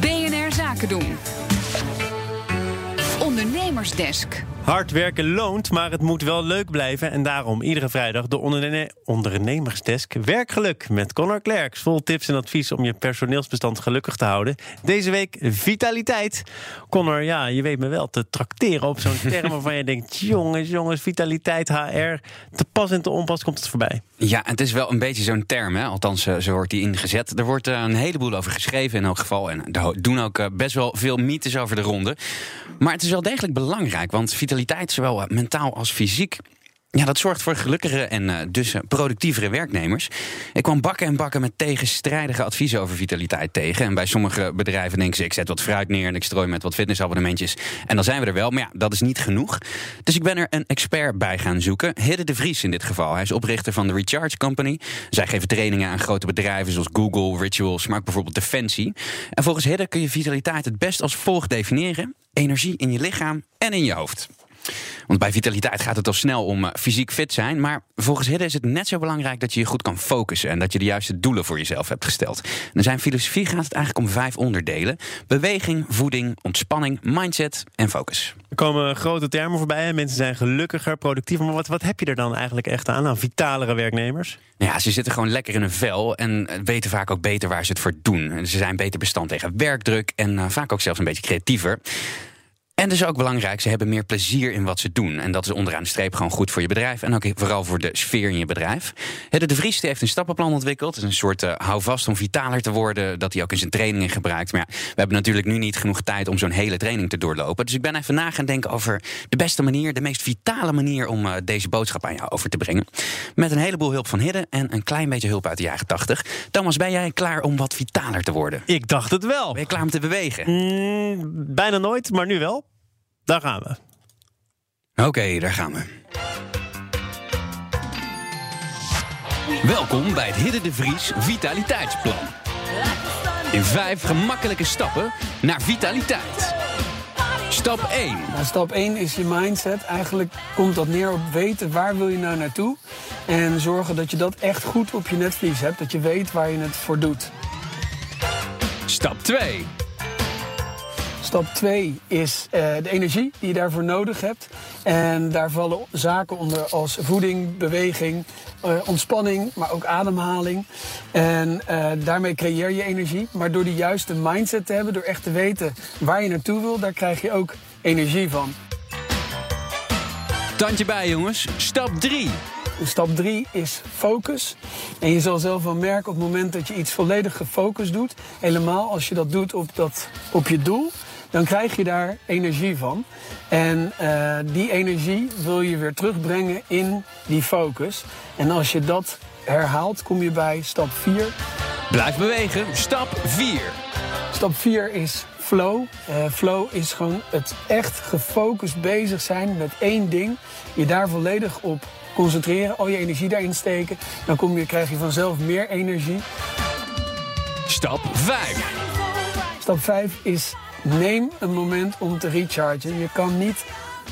BNR Zaken doen. Ondernemersdesk. Hard werken loont, maar het moet wel leuk blijven. En daarom iedere vrijdag de onderne ondernemersdesk Werkgeluk met Connor Klerks. Vol tips en advies om je personeelsbestand gelukkig te houden. Deze week vitaliteit. Connor, ja, je weet me wel te trakteren op zo'n term waarvan je denkt... jongens, jongens, vitaliteit, HR, te pas en te onpas komt het voorbij. Ja, het is wel een beetje zo'n term, hè? althans eh, zo wordt die ingezet. Er wordt eh, een heleboel over geschreven in elk geval. En er doen ook eh, best wel veel mythes over de ronde. Maar het is wel degelijk belangrijk, want vitaliteit, zowel mentaal als fysiek, ja, dat zorgt voor gelukkigere en uh, dus productievere werknemers. Ik kwam bakken en bakken met tegenstrijdige adviezen over vitaliteit tegen. En bij sommige bedrijven denken ze: ik zet wat fruit neer en ik strooi met wat fitnessabonnementjes. En dan zijn we er wel. Maar ja, dat is niet genoeg. Dus ik ben er een expert bij gaan zoeken. Hidde de Vries in dit geval. Hij is oprichter van de Recharge Company. Zij geven trainingen aan grote bedrijven zoals Google, Rituals, maar bijvoorbeeld Defensie. En volgens Hidde kun je vitaliteit het best als volgt definiëren: energie in je lichaam en in je hoofd. Want bij vitaliteit gaat het al snel om uh, fysiek fit zijn. Maar volgens Hidde is het net zo belangrijk dat je je goed kan focussen. En dat je de juiste doelen voor jezelf hebt gesteld. En in zijn filosofie gaat het eigenlijk om vijf onderdelen: beweging, voeding, ontspanning, mindset en focus. Er komen grote termen voorbij. Mensen zijn gelukkiger, productiever. Maar wat, wat heb je er dan eigenlijk echt aan? Aan vitalere werknemers? Ja, ze zitten gewoon lekker in een vel en weten vaak ook beter waar ze het voor doen. Ze zijn beter bestand tegen werkdruk en uh, vaak ook zelfs een beetje creatiever. En dus ook belangrijk, ze hebben meer plezier in wat ze doen. En dat is onderaan de streep gewoon goed voor je bedrijf. En ook vooral voor de sfeer in je bedrijf. Hedde de Vries heeft een stappenplan ontwikkeld. Een soort uh, houvast om vitaler te worden. Dat hij ook in zijn trainingen gebruikt. Maar ja, we hebben natuurlijk nu niet genoeg tijd om zo'n hele training te doorlopen. Dus ik ben even na gaan denken over de beste manier, de meest vitale manier om uh, deze boodschap aan jou over te brengen. Met een heleboel hulp van Hidde en een klein beetje hulp uit de jaren 80. Thomas, ben jij klaar om wat vitaler te worden? Ik dacht het wel. Ben je klaar om te bewegen? Mm, bijna nooit, maar nu wel. Daar gaan we. Oké, okay, daar gaan we. Welkom bij het Hidde de Vries Vitaliteitsplan. In vijf gemakkelijke stappen naar vitaliteit. Stap 1. Nou, stap 1 is je mindset. Eigenlijk komt dat neer op weten waar wil je nou naartoe. En zorgen dat je dat echt goed op je netvlies hebt. Dat je weet waar je het voor doet. Stap 2. Stap 2 is uh, de energie die je daarvoor nodig hebt. En daar vallen zaken onder als voeding, beweging, uh, ontspanning, maar ook ademhaling. En uh, daarmee creëer je energie. Maar door de juiste mindset te hebben, door echt te weten waar je naartoe wil, daar krijg je ook energie van. Tandje bij jongens, stap 3. Stap 3 is focus. En je zal zelf wel merken op het moment dat je iets volledig gefocust doet, helemaal als je dat doet op, dat, op je doel, dan krijg je daar energie van. En uh, die energie wil je weer terugbrengen in die focus. En als je dat herhaalt, kom je bij stap 4. Blijf bewegen, stap 4. Stap 4 is flow. Uh, flow is gewoon het echt gefocust bezig zijn met één ding. Je daar volledig op concentreren, al je energie daarin steken. Dan kom je, krijg je vanzelf meer energie. Stap 5. Stap 5 is neem een moment om te rechargen. Je kan niet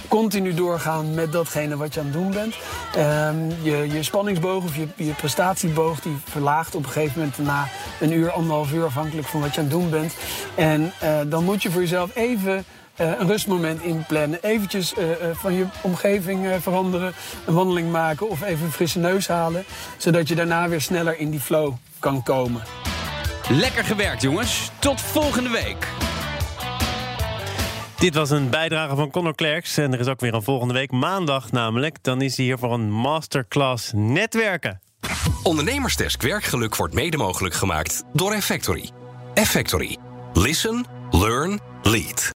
continu doorgaan met datgene wat je aan het doen bent. Um, je, je spanningsboog of je, je prestatieboog die verlaagt op een gegeven moment na een uur, anderhalf uur afhankelijk van wat je aan het doen bent. En uh, dan moet je voor jezelf even uh, een rustmoment inplannen. Eventjes uh, van je omgeving veranderen, een wandeling maken of even een frisse neus halen. Zodat je daarna weer sneller in die flow kan komen. Lekker gewerkt jongens. Tot volgende week. Dit was een bijdrage van Connor Klerks. En er is ook weer een volgende week, maandag namelijk. Dan is hij hier voor een masterclass netwerken. Ondernemersdesk Werkgeluk wordt mede mogelijk gemaakt door Effectory. Effectory. Listen, learn, lead.